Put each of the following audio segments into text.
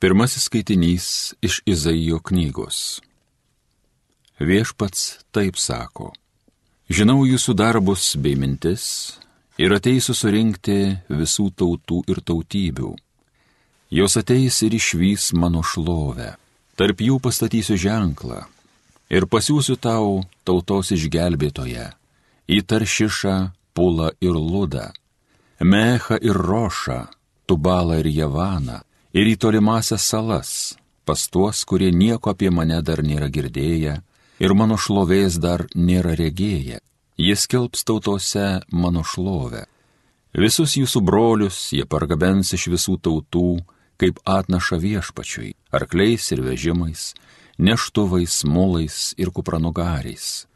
Pirmasis skaitinys iš Izaijo knygos. Viešpats taip sako. Žinau jūsų darbus bei mintis ir ateisiu surinkti visų tautų ir tautybių. Jos ateis ir išvys mano šlovę. Tarp jų pastatysiu ženklą ir pasiūsiu tau tautos išgelbėtoje į Taršišą, Pulą ir Ludą, Mechą ir Rošą, Tubalą ir Javaną ir į tolimasias salas, pas tuos, kurie nieko apie mane dar nėra girdėję ir mano šlovės dar nėra regėję. Jis kelbs tautose mano šlovę. Visus jūsų brolius jie pargabens iš visų tautų, kaip atnaša viešpačiui, arkliais ir vežimais, neštuvais, mulais ir kupranugariais.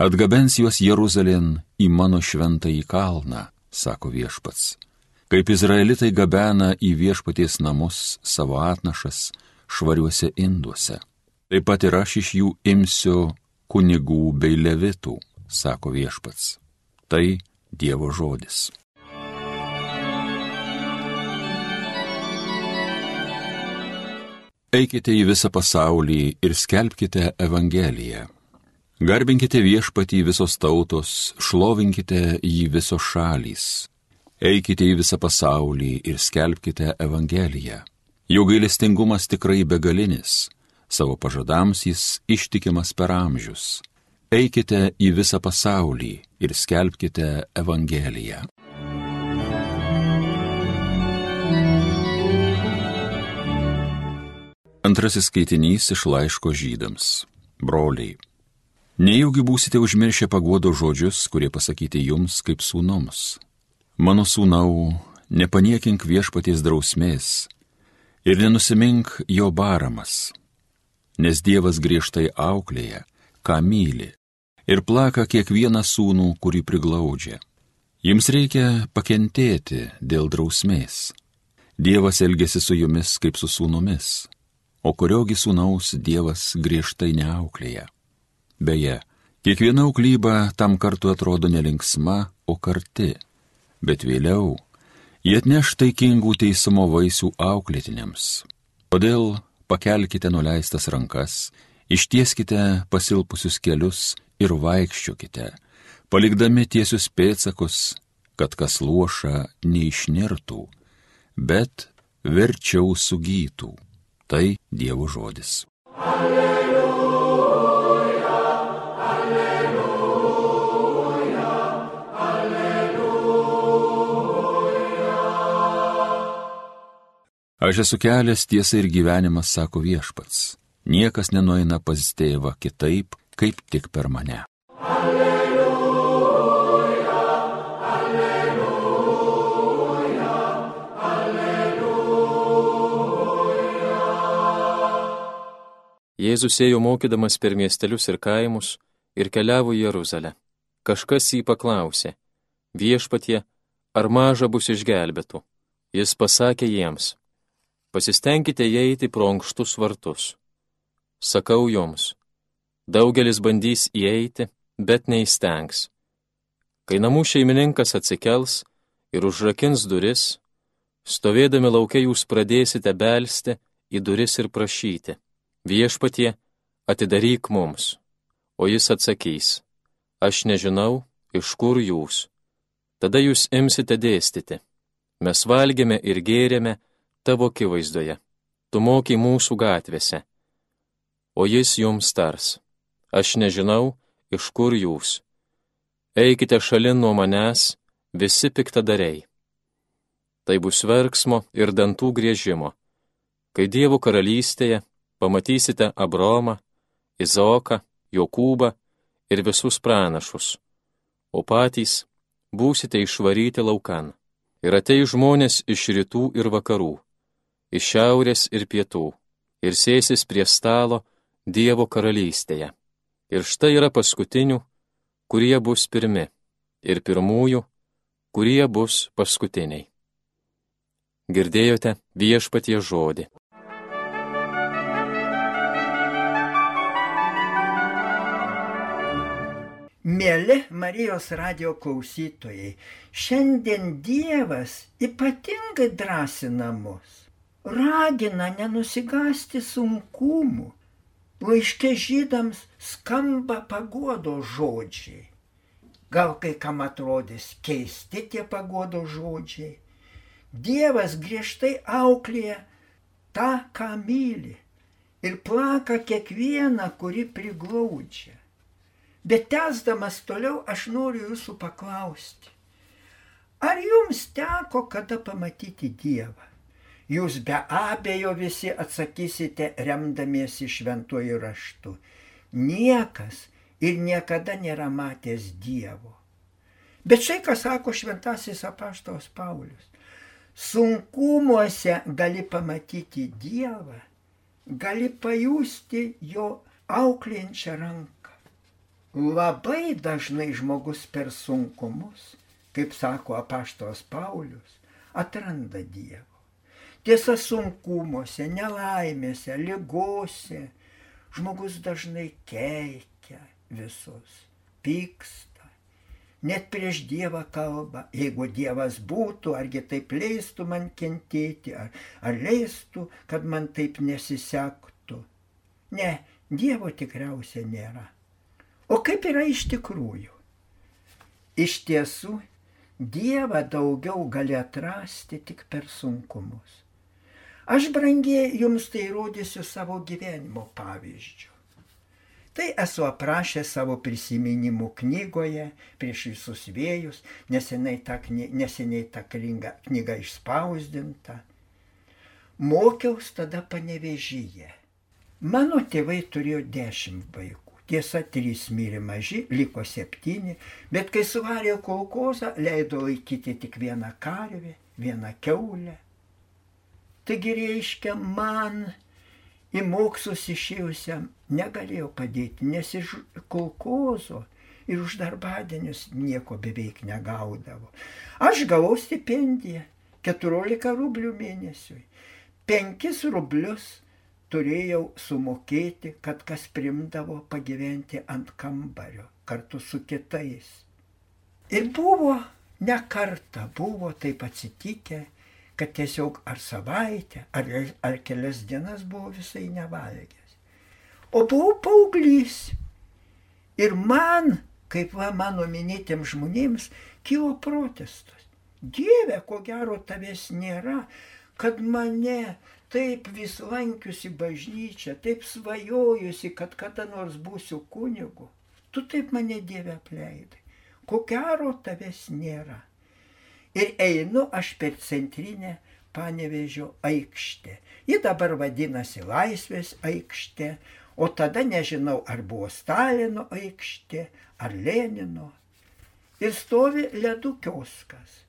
Atgabens juos Jeruzalėn į mano šventąjį kalną, sako viešpats kaip izraelitai gabena į viešpaties namus savo atnašas švariuose induose. Taip pat ir aš iš jų imsiu kunigų bei levitų, sako viešpats. Tai Dievo žodis. Eikite į visą pasaulį ir skelbkite Evangeliją. Garbinkite viešpatį visos tautos, šlovinkite jį visos šalys, Eikite į visą pasaulį ir skelbkite Evangeliją. Jo gailestingumas tikrai begalinis, savo pažadams jis ištikimas per amžius. Eikite į visą pasaulį ir skelbkite Evangeliją. Antrasis skaitinys iš laiško žydams. Broliai. Nejaugi būsite užmiršę paguodo žodžius, kurie pasakyti jums kaip sūnums Mano sūnau, nepaniekink viešpaties drausmės ir nenusimink jo baramas, nes Dievas griežtai auklėja, ką myli, ir plaka kiekvieną sūnų, kurį priglaudžia. Jums reikia pakentėti dėl drausmės. Dievas elgesi su jumis kaip su sūnumis, o kuriogi sūnaus Dievas griežtai neauklėja. Beje, kiekviena auklyba tam kartu atrodo nelinksma, o karti bet vėliau jie atneš taikingų teismo vaisių auklėtiniams. Todėl pakelkite nuleistas rankas, ištieskite pasilpusius kelius ir vaikščiokite, palikdami tiesius pėtsakus, kad kas luoša neišnirtų, bet verčiau sugytų. Tai Dievo žodis. Alleluja. Aš esu kelias tiesa ir gyvenimas, sako viešpats. Niekas nenueina pas tėvą kitaip, kaip tik per mane. Alleluja, alleluja, alleluja. Jėzus ėjo mokydamas per miestelius ir kaimus ir keliavo į Jeruzalę. Kažkas jį paklausė, viešpatie, ar maža bus išgelbėtų. Jis pasakė jiems, pasistengkite įeiti pro ankštus vartus. Sakau jums, daugelis bandys įeiti, bet neįstengs. Kai namų šeimininkas atsikels ir užrakins duris, stovėdami laukia jūs pradėsite belsti į duris ir prašyti. Viešpatie, atidaryk mums. O jis atsakys, aš nežinau, iš kur jūs. Tada jūs imsite dėstyti. Mes valgėme ir gėrėme, tavo akivaizdoje, tu mokai mūsų gatvėse. O jis jums tars, aš nežinau, iš kur jūs. Eikite šalin nuo manęs, visi piktadariai. Tai bus verksmo ir dantų grėžimo, kai Dievo karalystėje pamatysite Abromą, Izaoką, Jokūbą ir visus pranašus, o patys būsite išvaryti laukan. Ir atei žmonės iš rytų ir vakarų iš šiaurės ir pietų, ir sėsis prie stalo Dievo karalystėje. Ir štai yra paskutinių, kurie bus pirmi, ir pirmųjų, kurie bus paskutiniai. Girdėjote viešpatie žodį. Mėly Marijos radio klausytojai, šiandien Dievas ypatingai drąsina mus. Ragina nenusigasti sunkumų. Laiškė žydams skamba pagodo žodžiai. Gal kai kam atrodys keisti tie pagodo žodžiai. Dievas griežtai auklėja tą, ką myli ir plaka kiekvieną, kuri priglaudžia. Bet tęsdamas toliau aš noriu jūsų paklausti. Ar jums teko kada pamatyti Dievą? Jūs be abejo visi atsakysite remdamiesi šventuoju raštu. Niekas ir niekada nėra matęs Dievo. Bet štai ką sako šventasis apaštaus Paulius. Sunkumuose gali pamatyti Dievą, gali pajusti jo auklėjančią ranką. Labai dažnai žmogus per sunkumus, kaip sako apaštos Paulius, atranda Dievą. Tiesa, sunkumuose, nelaimėse, lygose žmogus dažnai keikia visus, pyksta, net prieš Dievą kalba. Jeigu Dievas būtų, argi taip leistų man kentėti, ar, ar leistų, kad man taip nesisektų. Ne, Dievo tikriausiai nėra. O kaip yra iš tikrųjų? Iš tiesų, Dievą daugiau gali atrasti tik per sunkumus. Aš brangiai jums tai rodysiu savo gyvenimo pavyzdžių. Tai esu aprašęs savo prisiminimų knygoje prieš visus vėjus, neseniai ta, neseniai ta knyga, knyga išspausdinta. Mokiaus tada panevežyje. Mano tėvai turėjo dešimt vaikų. Tiesa, trys mirė maži, liko septyni, bet kai suvarė kolkozą, leido laikyti tik vieną karvę, vieną keulę. Taigi reiškia man į mokslus išėjusiam negalėjau padėti, nes iš kolkozo ir už darbadienius nieko beveik negaudavo. Aš gavau stipendiją 14 rublių mėnesiui. 5 rublius turėjau sumokėti, kad kas primdavo pagyventi ant kambario kartu su kitais. Ir buvo, ne kartą buvo taip atsitikę, kad tiesiog ar savaitę, ar, ar kelias dienas buvo visai nevalgęs. O buvau paauglys. Ir man, kaip va mano minėtiems žmonėms, kilo protestas. Dieve, ko gero tavęs nėra, kad mane taip vis lankiusi bažnyčia, taip svajojusi, kad kada nors būsiu kunigu. Tu taip mane Dieve apleidai. Ko gero tavęs nėra ir einu aš per centrinę Panevežio aikštę. Ji dabar vadinasi Laisvės aikštė, o tada nežinau, ar buvo Stalino aikštė, ar Lenino. Ir stovi ledų kioskas.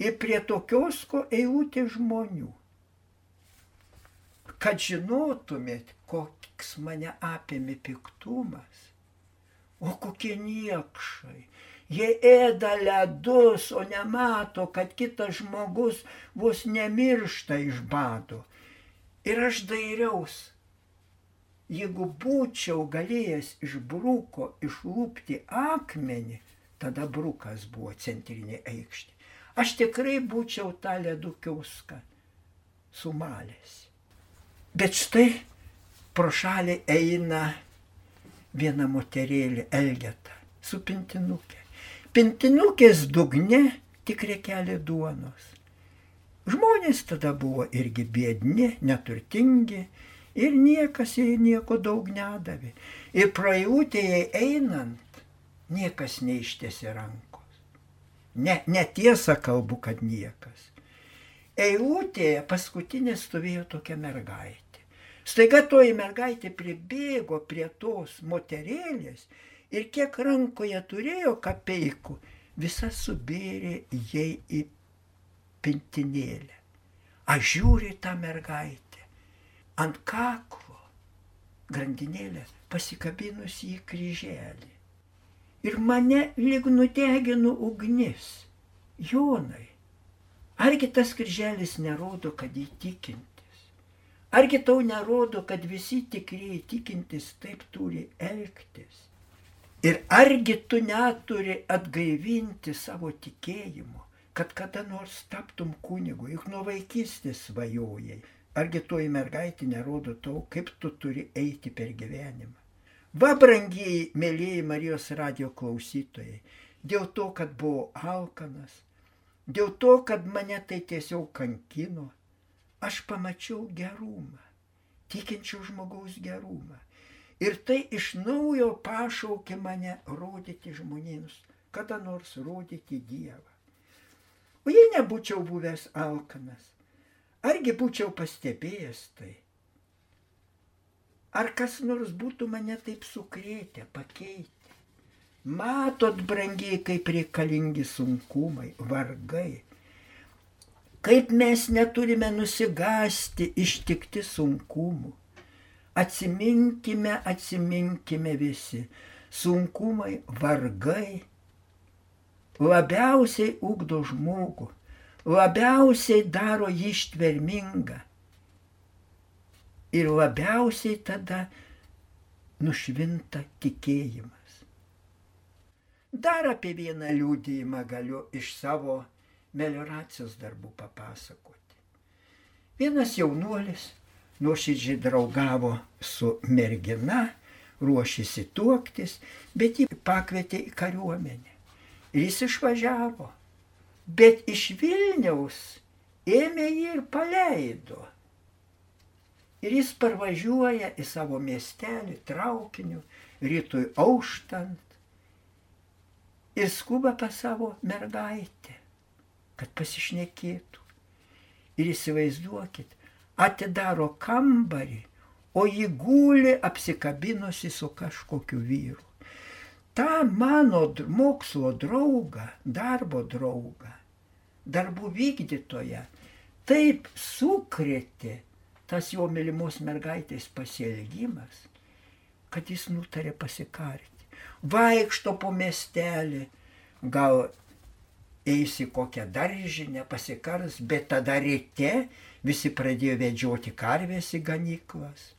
Ir prie to kiosko eilutė žmonių. Kad žinotumėt, koks mane apėmė piktumas. O kokie niekšai Jie ėda ledus, o nemato, kad kitas žmogus vos nemiršta iš bado. Ir aš dairiaus. Jeigu būčiau galėjęs iš bruko išlūpti akmenį, tada brukas buvo centrinė aikštė. Aš tikrai būčiau tą ledų kiauską sumalęs. Bet štai pro šalį eina viena moterėlė Elgeta su pintinukė pintinukės dugne tik rekelė duonos. Žmonės tada buvo irgi biedni, neturtingi ir niekas jai nieko daug nedavė. Ir praeitėjai einant, niekas neištėsi rankos. Ne, netiesa kalbu, kad niekas. Eilutėje paskutinė stovėjo tokia mergaitė. Staiga toji mergaitė pribėgo prie tos moterėlės ir kiek rankoje turėjo kapeikų, visas subėrė jai į pintinėlę. Aš žiūriu tą mergaitę ant kaklo, grandinėlę pasikabinusi į kryželį. Ir mane lyg nudegino ugnis. Jonai, argi tas kryželis nerodo, kad įtikintis? Argi tau nerodo, kad visi tikrieji tikintis taip turi elgtis? Ir argi tu neturi atgaivinti savo tikėjimo, kad kada nors taptum kunigu, juk nuo vaikystės svajojai. Argi toji mergaitė nerodo tau, kaip tu turi eiti per gyvenimą. Va, brangiai, mėlyjei Marijos radio klausytojai, dėl to, kad buvau alkanas, dėl to, kad mane tai tiesiog kankino, aš pamačiau gerumą, tikinčių žmogaus gerumą. Ir tai iš naujo pašaukė mane rodyti žmonėms, kada nors rodyti Dievą. O jei nebūčiau buvęs alkanas, argi būčiau pastebėjęs tai? Ar kas nors būtų mane taip sukrėtę, pakeitę? Matot, brangiai, kaip reikalingi sunkumai, vargai. Kaip mes neturime nusigasti ištikti sunkumų. Atsiminkime, atsiminkime visi. Sunkumai, vargai labiausiai ugdo žmogų, labiausiai daro jį ištvermingą. Ir labiausiai tada nušvinta tikėjimas. Dar apie vieną liūdėjimą galiu iš savo melioracijos darbų papasakoti. Vienas jaunuolis nuoširdžiai draugavo su mergina, ruošėsi tuoktis, bet jį pakvietė į kariuomenę. Ir jis išvažiavo. Bet iš Vilniaus ėmė jį ir paleido. Ir jis parvažiuoja į savo miestelį traukiniu, rytui auštant. Ir skuba pas savo mergaitę, kad pasišnekėtų. Ir įsivaizduokit, atidaro kambarį, o jį guli apsikabinusi su kažkokiu vyru. Ta mano mokslo draugą, darbo draugą, darbų vykdytoją, taip sukrėtė tas jo mylimos mergaitės pasielgimas, kad jis nutarė pasikarti. Vaikšto po miestelį, gal eis į kokią daržinę, pasikars, bet tada ryte visi pradėjo vedžioti karvės į ganyklas.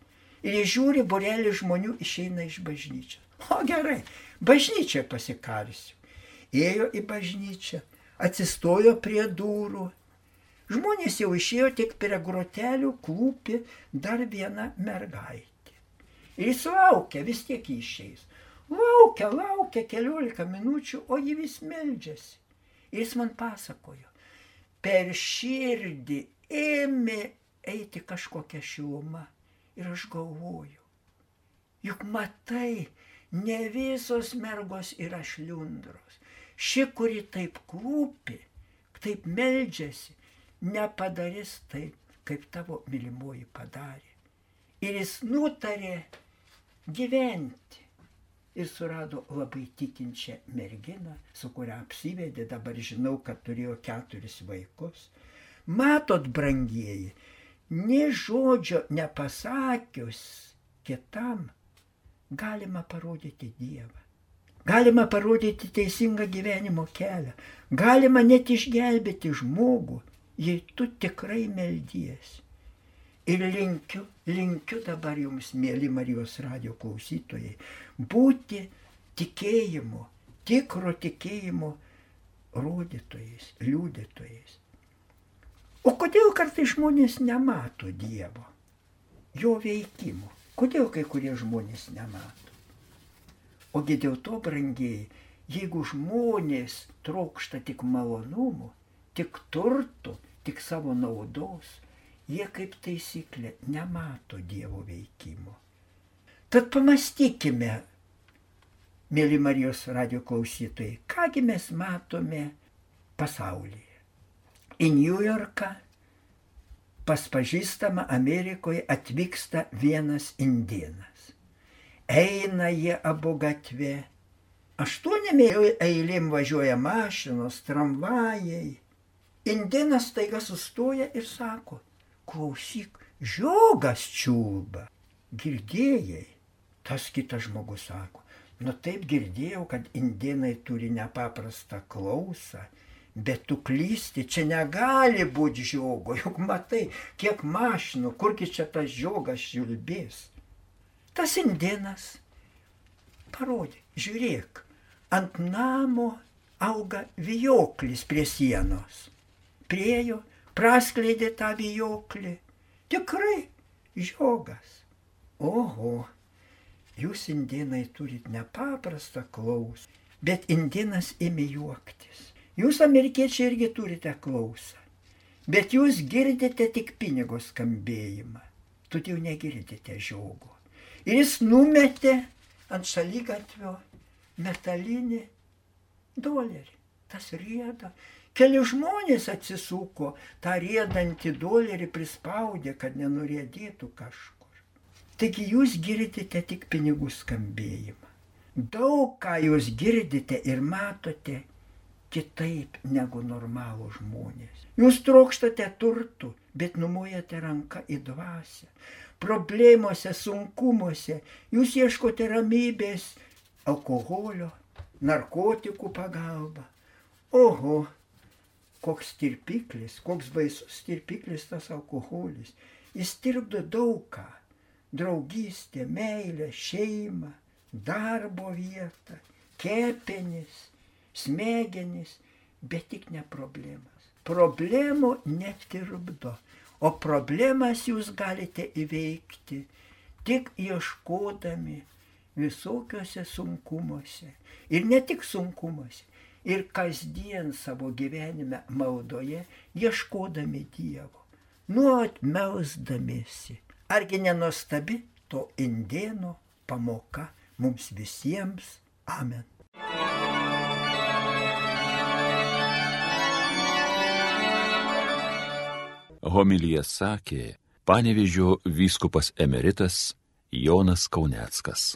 Ir žiūri, burelį žmonių išeina iš bažnyčios. O gerai, bažnyčią pasikarsiu. Ėjo į bažnyčią, atsistojo prie durų. Žmonės jau išėjo tik prie grotelių klūpi dar viena mergaitė. Ir jis laukia, vis tiek išeis. Laukia, laukia keliolika minučių, o ji vis meldžiasi. Jis man pasakojo, per širdį ėmė eiti kažkokia šiluma. Ir aš galvoju, juk matai, ne visos mergos yra šliundros. Ši, kuri taip klūpi, taip meldžiasi, nepadarys taip, kaip tavo mylimoji padarė. Ir jis nutarė gyventi. Ir surado labai tikinčią merginą, su kuria apsivedė, dabar žinau, kad turėjo keturis vaikus. Matot, brangieji, ne žodžio nepasakius kitam galima parodyti Dievą. Galima parodyti teisingą gyvenimo kelią. Galima net išgelbėti žmogų, jei tu tikrai meldiesi. Ir linkiu, linkiu dabar jums, mėly Marijos radio klausytojai, būti tikėjimo, tikro tikėjimo rodytojais, liūdėtojais. O kodėl kartai žmonės nemato Dievo, jo veikimo? Kodėl kai kurie žmonės nemato? Ogi dėl to, brangiai, jeigu žmonės trokšta tik malonumų, tik turtų, tik savo naudos, jie kaip taisyklė nemato Dievo veikimo. Tad pamastykime, mėly Marijos radio klausytojai, kągi mes matome pasaulyje į Niujorką pas pažįstamą Amerikoje atvyksta vienas indienas. Eina jie abu gatvė. Aštuonėm eilėm važiuoja mašinos, tramvajai. Indienas taiga sustoja ir sako, klausyk, žiogas čiulba. Girdėjai? Tas kitas žmogus sako, nu taip girdėjau, kad indienai turi nepaprastą klausą Bet tu klysti, čia negali būti žiogo, juk matai, kiek mašinų, kurgi čia tas žiogas žilbės. Tas indienas parodė, žiūrėk, ant namo auga vijoklis prie sienos. Priejo, praskleidė tą vijoklį Tikrai žiogas. Oho, jūs indienai turit nepaprastą klausą, bet indienas ėmė juoktis. Jūs amerikiečiai irgi turite klausą, bet jūs girdite tik pinigo skambėjimą, tu jau negirdite žiogo. Ir jis numetė ant šalygatvio metalinį dolerį. Tas rieda. Keli žmonės atsisuko, tą riedantį dolerį prispaudė, kad nenurėdėtų kažkur. Taigi jūs girdite tik pinigų skambėjimą. Daug ką jūs girdite ir matote kitaip negu normalų žmonės. Jūs trokštate turtų, bet numojate ranką į dvasę. Problemuose, sunkumuose jūs ieškote ramybės alkoholio, narkotikų pagalba. Oho, koks tirpiklis, koks baisus tirpiklis tas alkoholis. Jis tirpdo daugą - draugystę, meilę, šeimą, darbo vietą, kepenis, smegenis, bet tik ne problemas. Problemų netirpdo, o problemas jūs galite įveikti tik ieškodami visokiuose sunkumuose. Ir ne tik sunkumuose, ir kasdien savo gyvenime maldoje ieškodami Dievo, nuot melsdamėsi. Argi nenuostabi to indieno pamoka mums visiems. Amen. Homilyje sakė panevižio vyskupas emeritas Jonas Kauneckas.